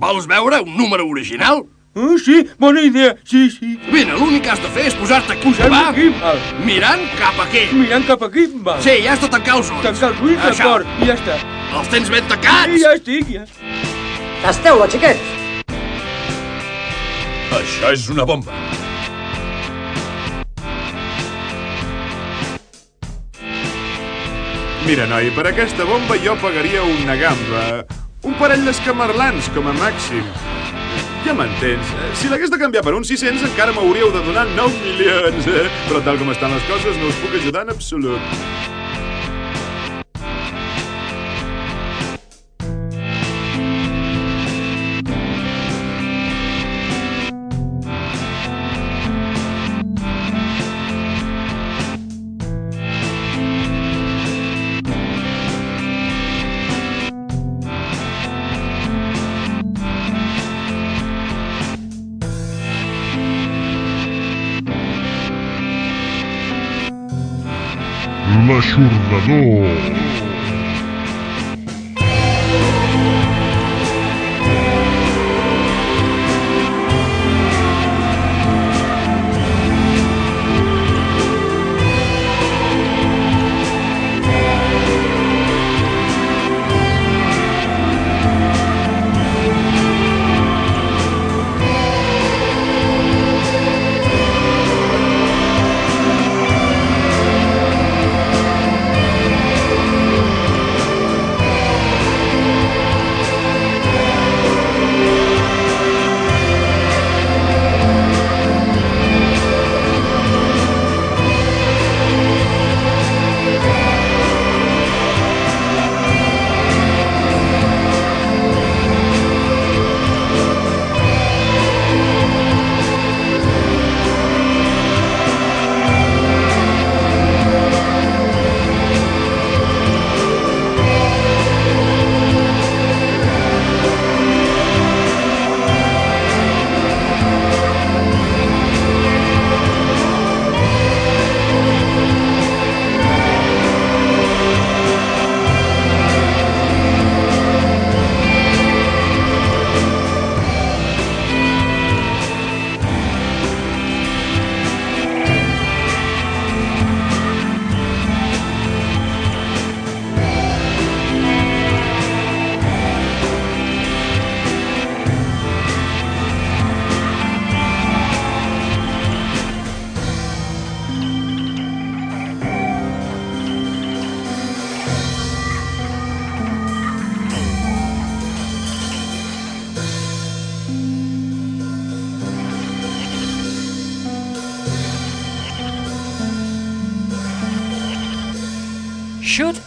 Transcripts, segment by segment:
Vols veure un número original? Ah, sí, bona idea, sí, sí. Vine, l'únic que has de fer és posar-te Posem va? aquí, val. Mirant cap aquí. Mirant cap aquí, va. Sí, ja has de tancar els ulls. Tancar els ulls, d'acord, i ja està. Els tens ben Sí, tancats? ja estic, ja. Tasteu-la, xiquets! Això és una bomba. Mira, noi, per aquesta bomba jo pagaria una gamba. Un parell d'escamarlans, com a màxim. Ja m'entens. Eh, Si l'hagués de canviar per uns 600 encara m'hauríeu de donar 9 milions. Eh? Però tal com estan les coses no us puc ajudar en absolut. L'aixordador.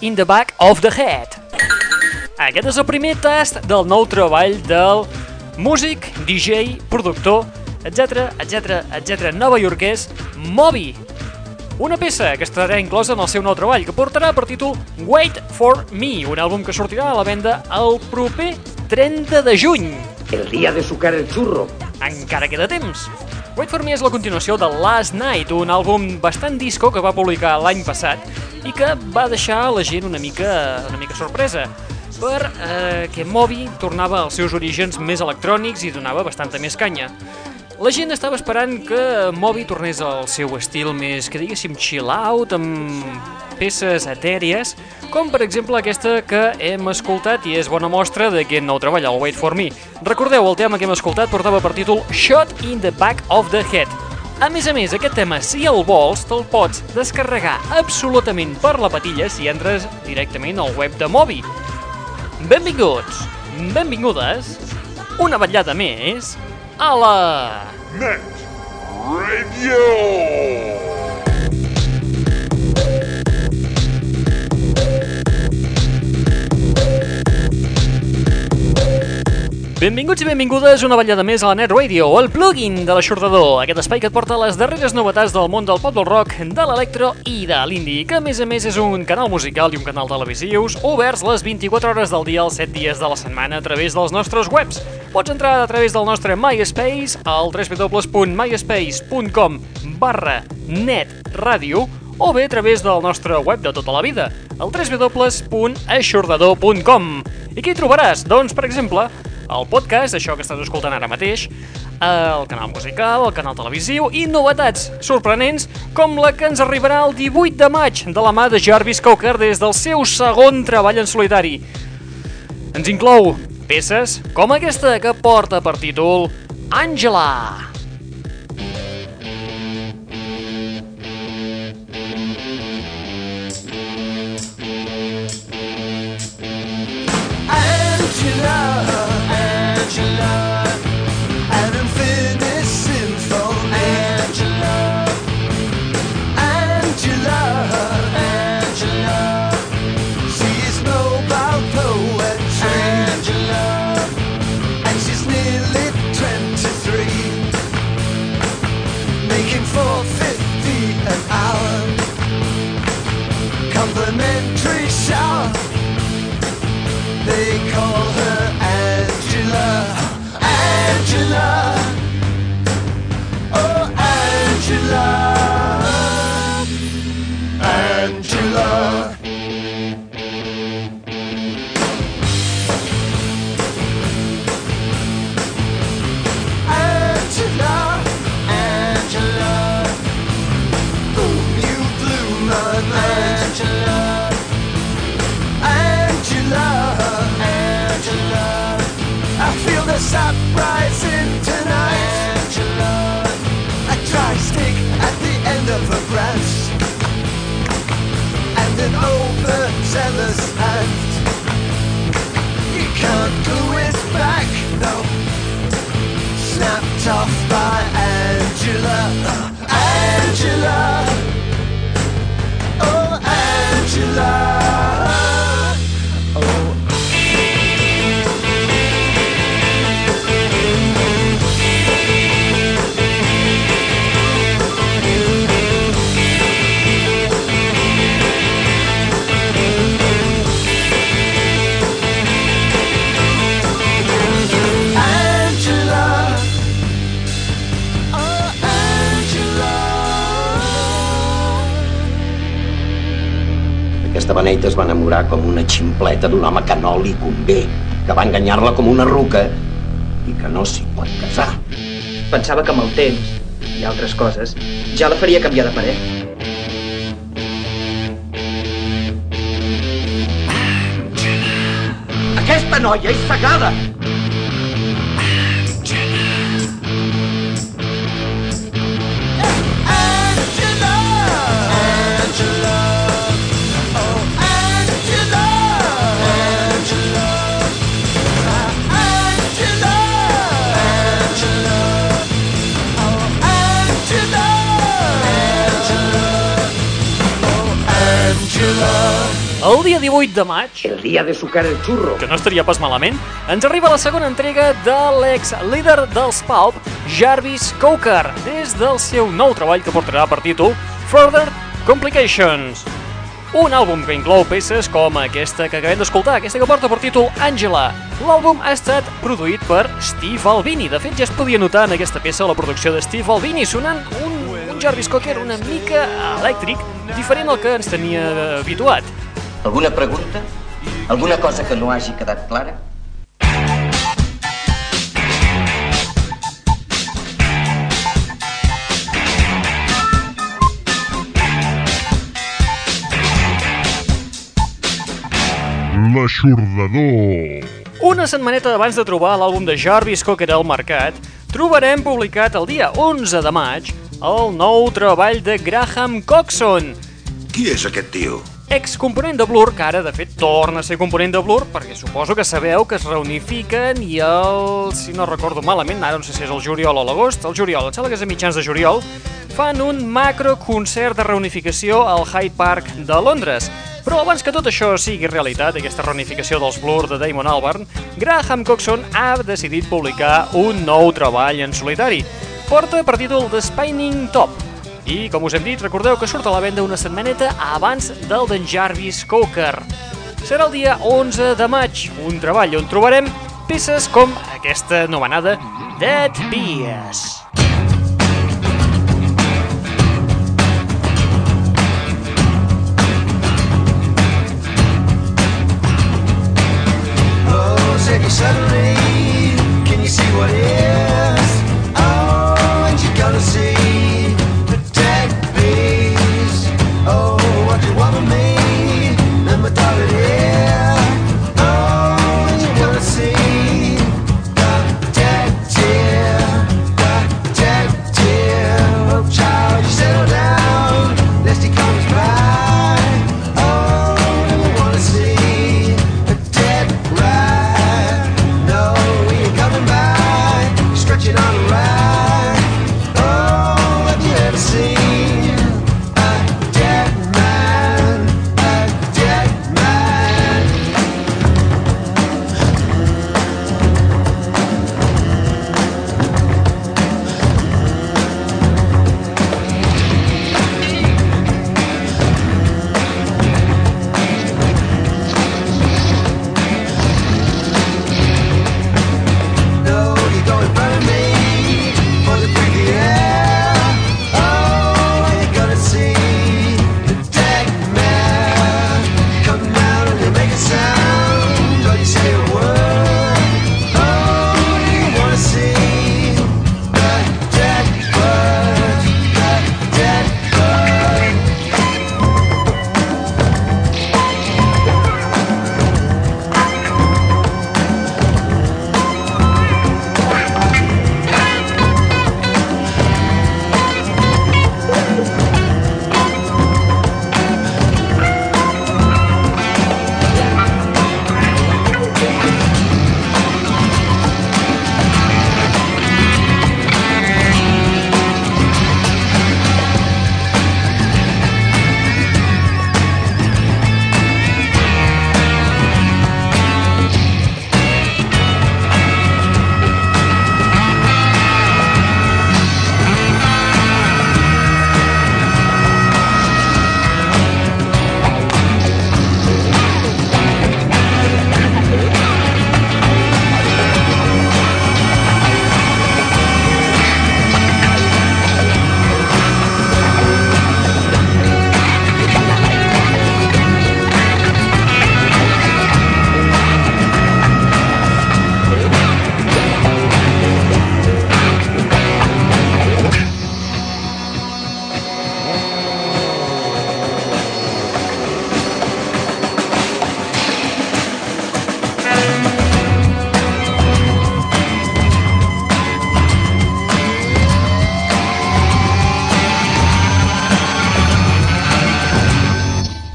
In the back of the head. Aquest és el primer tast del nou treball del músic, DJ, productor, etc etc etc nova iorquès Moby. Una peça que estarà inclosa en el seu nou treball, que portarà per títol Wait for Me, un àlbum que sortirà a la venda el proper 30 de juny. El día de sucar el churro. Encara queda temps. Wait for Me és la continuació de Last Night, un àlbum bastant disco que va publicar l'any passat i que va deixar la gent una mica, una mica sorpresa per eh, que Moby tornava als seus orígens més electrònics i donava bastanta més canya. La gent estava esperant que Moby tornés al seu estil més, que diguéssim, chill out, amb peces etèries, com per exemple aquesta que hem escoltat i és bona mostra d'aquest nou treball, el Wait For Me. Recordeu, el tema que hem escoltat portava per títol Shot in the Back of the Head. A més a més, aquest tema, si el vols, te'l pots descarregar absolutament per la patilla si entres directament al web de Moby. Benvinguts, benvingudes, una vetllada més a la... Net Radio. Benvinguts i benvingudes una vetllada més a la Net Radio, el plugin de l'aixordador, aquest espai que et porta les darreres novetats del món del pop del rock, de l'electro i de l'indie, que a més a més és un canal musical i un canal televisius oberts les 24 hores del dia, els 7 dies de la setmana a través dels nostres webs. Pots entrar a través del nostre MySpace al www.myspace.com barra netradio o bé a través del nostre web de tota la vida, el www.aixordador.com. I què hi trobaràs? Doncs, per exemple, el podcast, això que estàs escoltant ara mateix, el canal musical, el canal televisiu i novetats sorprenents com la que ens arribarà el 18 de maig de la mà de Jarvis Cocker des del seu segon treball en solitari. Ens inclou peces com aquesta que porta per títol Angela. Angela, off by Angela, Angela. Aquesta beneita es va enamorar com una ximpleta d'un home que no li convé, que va enganyar-la com una ruca i que no s'hi pot casar. Pensava que amb el temps i altres coses ja la faria canviar de parer. Aquesta noia és cegada! El dia 18 de maig, El día de sucar el churro. que no estaria pas malament, ens arriba la segona entrega de l'ex-líder dels Pulp, Jarvis Cocker, des del seu nou treball que portarà per títol Further Complications. Un àlbum que inclou peces com aquesta que acabem d'escoltar, aquesta que porta per títol Angela. L'àlbum ha estat produït per Steve Albini. De fet, ja es podia notar en aquesta peça la producció de Steve Albini, sonant un Jarvis Cocker una mica elèctric, diferent al que ens tenia habituat. Alguna pregunta? Alguna cosa que no hagi quedat clara? L'aixordador. Una setmaneta abans de trobar l'àlbum de Jarvis Cocker al mercat, trobarem publicat el dia 11 de maig el nou treball de Graham Coxon, Qui és aquest tio? excomponent de Blur, que ara de fet torna a ser component de Blur, perquè suposo que sabeu que es reunifiquen i el, si no recordo malament, ara no sé si és el juliol o l'agost, el juliol, em sembla que és a mitjans de juliol, fan un macro concert de reunificació al Hyde Park de Londres. Però abans que tot això sigui realitat, aquesta reunificació dels Blur de Damon Albarn, Graham Coxon ha decidit publicar un nou treball en solitari. Porta per títol The Spinning Top, i, com us hem dit, recordeu que surt a la venda una setmaneta abans del d'en Jarvis Cocker. Serà el dia 11 de maig, un treball on trobarem peces com aquesta nomenada Dead Beers.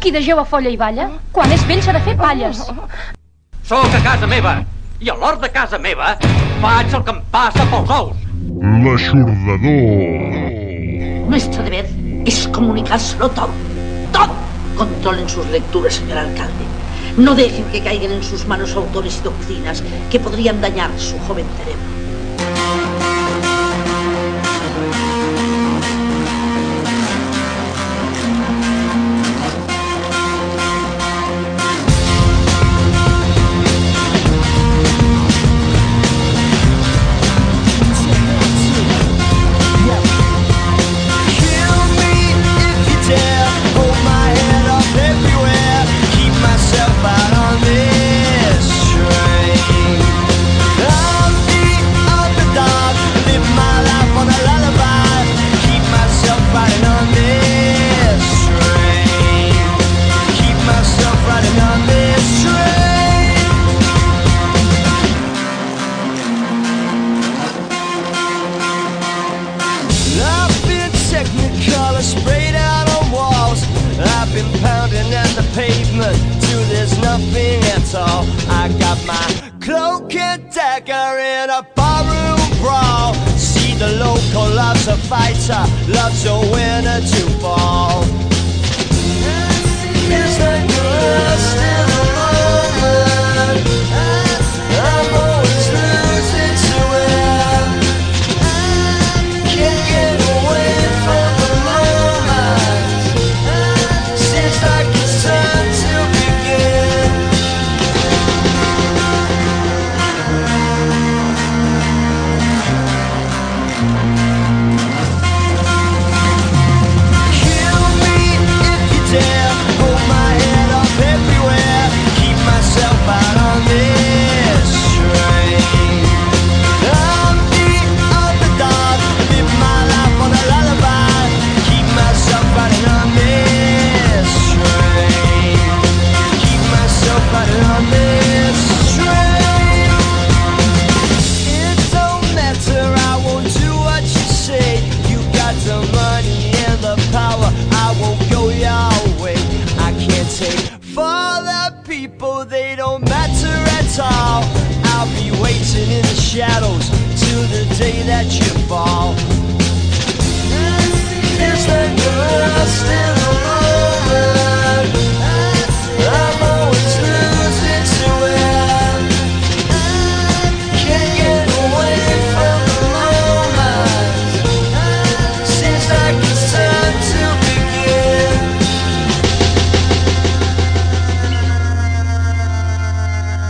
Qui de jove folla i balla, quan és vell s'ha de fer palles. Sóc a casa meva, i a l'hort de casa meva faig el que em passa pels ous. L'aixordador. Nuestro deber es comunicárselo todo. Todo. Controlen sus lecturas, señor alcalde. No dejen que caigan en sus manos autores y doctrinas que podrían dañar su joven cerebro. A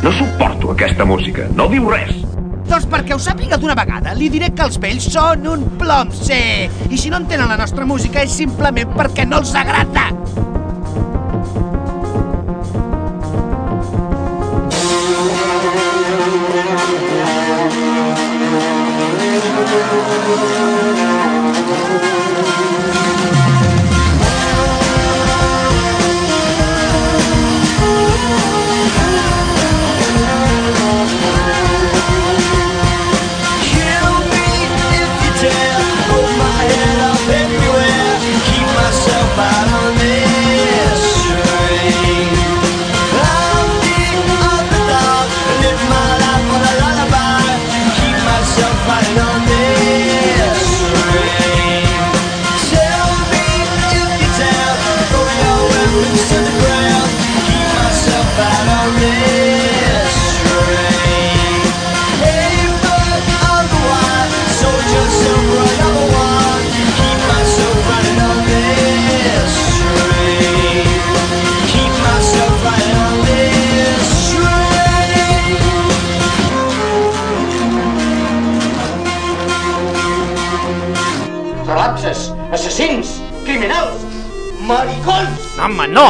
No suporto aquesta música. No diu res. Doncs perquè ho sàpiga d'una vegada, li diré que els vells són un plom, sí. I si no entenen la nostra música és simplement perquè no els agrada. Kill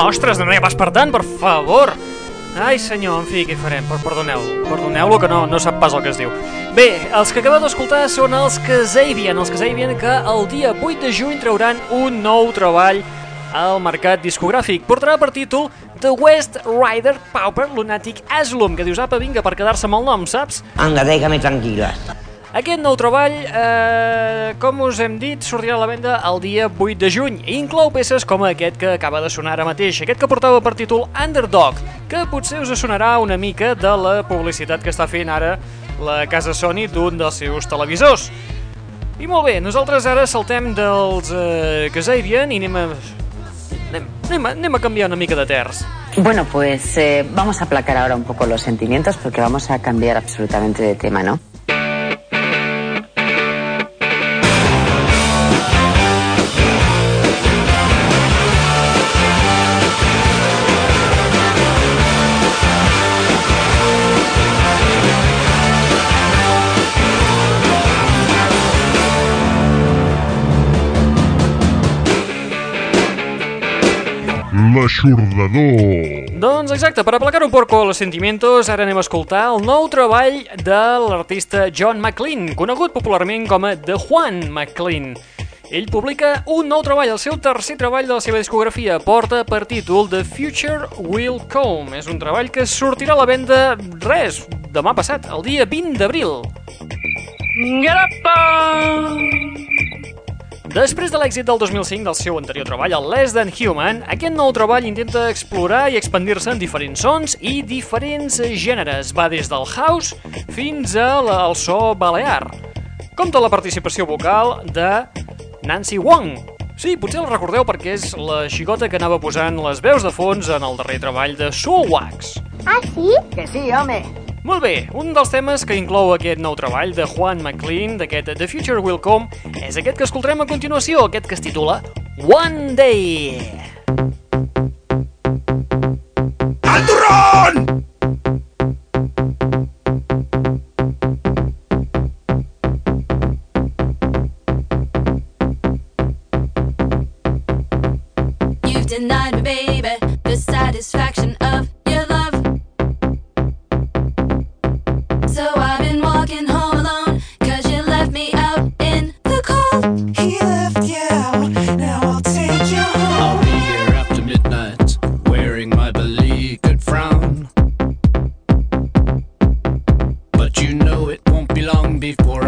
ostres, no n'hi ha pas per tant, per favor. Ai, senyor, en fi, què farem? Per, perdoneu, perdoneu-lo que no, no sap pas el que es diu. Bé, els que acabeu d'escoltar són els Kasabian, els Kasabian que el dia 8 de juny trauran un nou treball al mercat discogràfic. Portarà per títol The West Rider Pauper Lunatic Asylum, que dius, apa, vinga, per quedar-se amb el nom, saps? Anda, déjame tranquila. Aquest nou treball, eh, com us hem dit, sortirà a la venda el dia 8 de juny i inclou peces com aquest que acaba de sonar ara mateix, aquest que portava per títol Underdog, que potser us sonarà una mica de la publicitat que està fent ara la casa Sony d'un dels seus televisors. I molt bé, nosaltres ara saltem dels eh, Kasabian i anem a, anem, anem, a, anem a canviar una mica de terç. Bueno, pues eh, vamos a aplacar ahora un poco los sentimientos porque vamos a cambiar absolutamente de tema, ¿no? L'aixordador. Doncs exacte, per aplacar un poco los sentimientos, ara anem a escoltar el nou treball de l'artista John McLean, conegut popularment com a The Juan McLean. Ell publica un nou treball, el seu tercer treball de la seva discografia, porta per títol The Future Will Come. És un treball que sortirà a la venda, res, demà passat, el dia 20 d'abril. Després de l'èxit del 2005 del seu anterior treball, el Less Than Human, aquest nou treball intenta explorar i expandir-se en diferents sons i diferents gèneres. Va des del house fins al so balear. Compta la participació vocal de Nancy Wong. Sí, potser la recordeu perquè és la xicota que anava posant les veus de fons en el darrer treball de Soulwax. Ah, sí? Que sí, home. Molt bé, un dels temes que inclou aquest nou treball de Juan McLean, d'aquest The Future Will Come, és aquest que escoltarem a continuació, aquest que es titula One Day. ¡Al! Before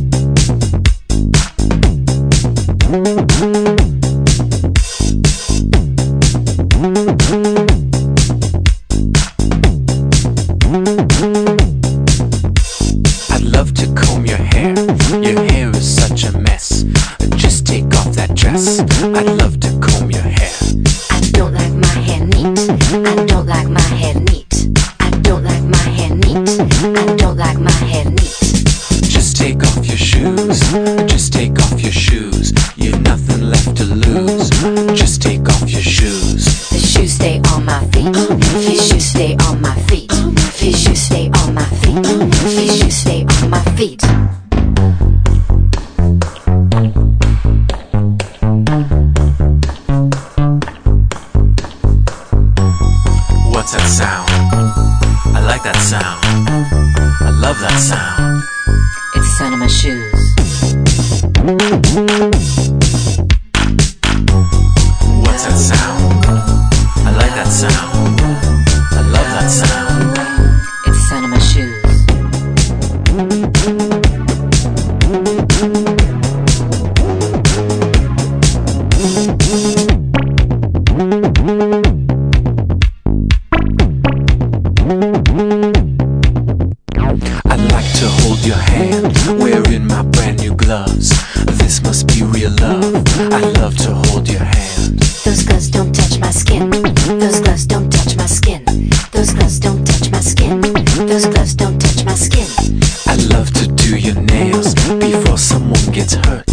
I'd like to hold your hand, wearing my brand new gloves. This must be real love. I'd love to hold your hand. Those gloves don't touch my skin. Those gloves don't touch my skin. Those gloves don't touch my skin. Those gloves don't touch my skin. I'd love to do your nails before someone gets hurt.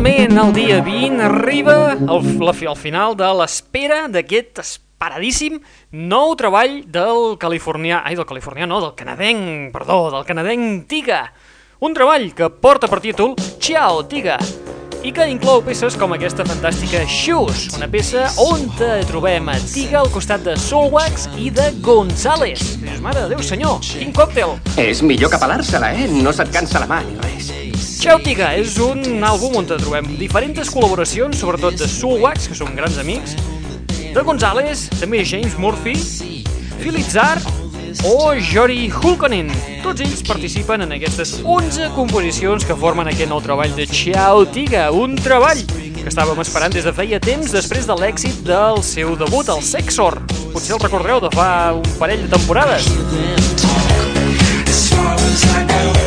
Finalment, el dia 20 arriba el, la, el final de l'espera d'aquest esperadíssim nou treball del californià... Ai, del californià no, del canadenc, perdó, del canadenc Tiga. Un treball que porta per títol Ciao, Tiga, i que inclou peces com aquesta fantàstica Shoes, una peça on te trobem a Tiga al costat de Soulwax i de González. Dius, mare de Déu, senyor, quin còctel! És millor que pelar-se-la, eh? No se't cansa la mà ni res. Tiga és un àlbum on trobem diferents col·laboracions, sobretot de Soulwax, que són grans amics, de González, també James Murphy, Philitzar o Jory Hulkonen. Tots ells participen en aquestes 11 composicions que formen aquest nou treball de Ciao Tiga, un treball que estàvem esperant des de feia temps després de l'èxit del seu debut, el Sexor. Potser el recordeu de fa un parell de temporades. As far as I go,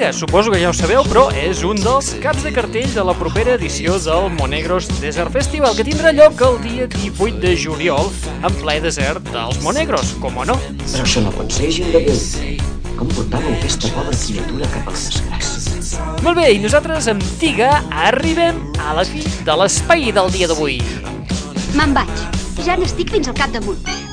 Tiga, suposo que ja ho sabeu, però és un dels caps de cartell de la propera edició del Monegros Desert Festival, que tindrà lloc el dia 18 de juliol en ple desert dels Monegros, com o no. Però això no pot ser, gent de Déu. Com portàveu aquesta pobra criatura cap a la desgràcia? Molt bé, i nosaltres amb Tiga arribem a la fi de l'espai del dia d'avui. Me'n vaig. Ja n'estic fins al capdamunt.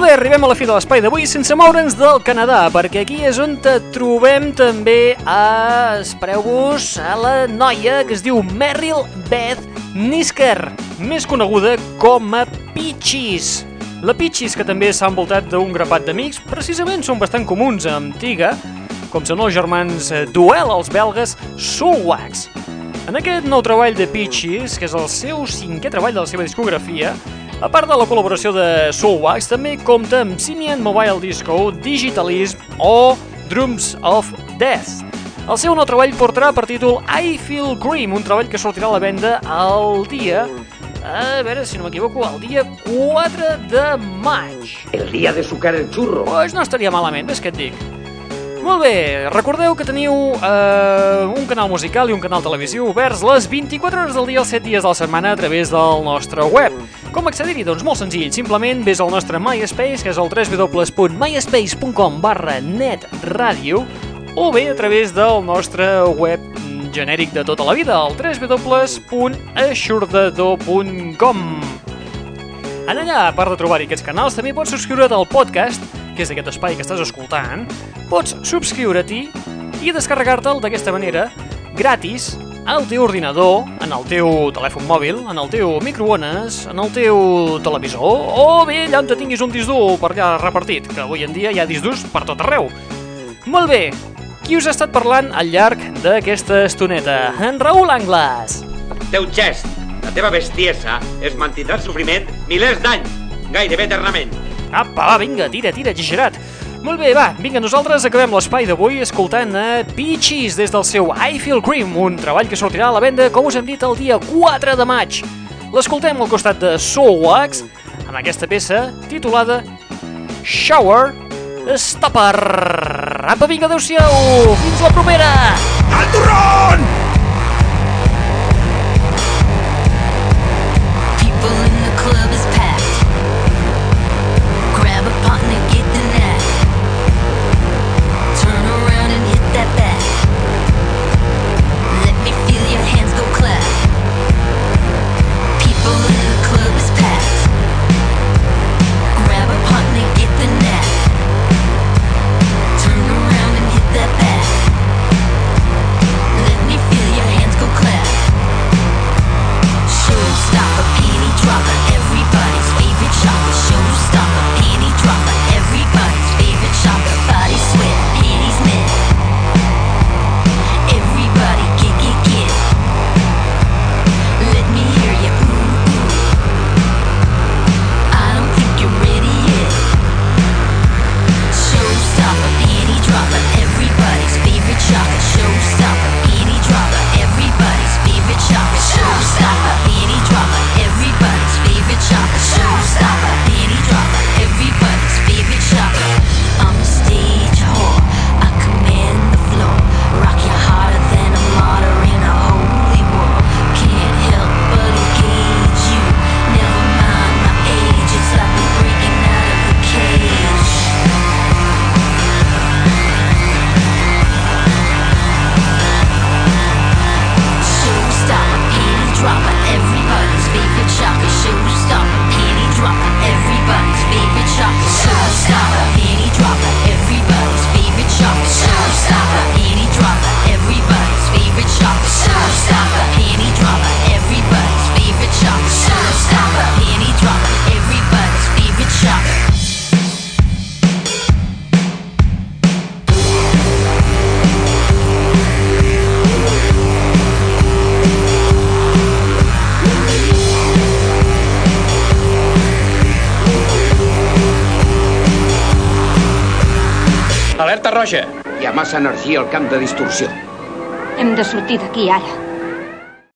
Molt bé, arribem a la fi de l'espai d'avui sense moure'ns del Canadà, perquè aquí és on te trobem també a, espereu-vos, a la noia que es diu Meryl Beth Nisker, més coneguda com a Peaches. La Peaches, que també s'ha envoltat d'un grapat d'amics, precisament són bastant comuns a Antiga, com són els germans Duel, els belgues Soulwax. En aquest nou treball de Peaches, que és el seu cinquè treball de la seva discografia, a part de la col·laboració de Soulwax, també compta amb Simian Mobile Disco, Digitalism o Drums of Death. El seu nou treball portarà per títol I Feel Grim, un treball que sortirà a la venda el dia... A veure si no m'equivoco, el dia 4 de maig. El dia de sucar el xurro. Pues no estaria malament, ves què et dic. Molt bé, recordeu que teniu eh, un canal musical i un canal televisiu oberts les 24 hores del dia, els 7 dies de la setmana a través del nostre web. Com accedir-hi? Doncs molt senzill, simplement vés al nostre MySpace, que és el www.myspace.com barra netradio, o bé a través del nostre web genèric de tota la vida, el www.aixordador.com. En allà, a part de trobar-hi aquests canals, també pots subscriure't al podcast, que és aquest espai que estàs escoltant, pots subscriure-t'hi i descarregar-te'l d'aquesta manera, gratis, al teu ordinador, en el teu telèfon mòbil, en el teu microones, en el teu televisor, o bé allà on te tinguis un disc dur per allà repartit, que avui en dia hi ha disc durs per tot arreu. Molt bé, qui us ha estat parlant al llarg d'aquesta estoneta? En Raül Angles. Teu gest, la teva bestiesa, es mantindrà en sofriment milers d'anys, gairebé eternament. Apa, va, vinga, tira, tira, exagerat. Molt bé, va, vinga, nosaltres acabem l'espai d'avui escoltant a Peaches des del seu I Feel Cream, un treball que sortirà a la venda, com us hem dit, el dia 4 de maig. L'escoltem al costat de Soulwax, amb aquesta peça titulada Shower Stopper. Apa, vinga, adeu-siau, fins la propera! Al turron! Energia al camp de distorsió. Hem de sortir d'aquí ara.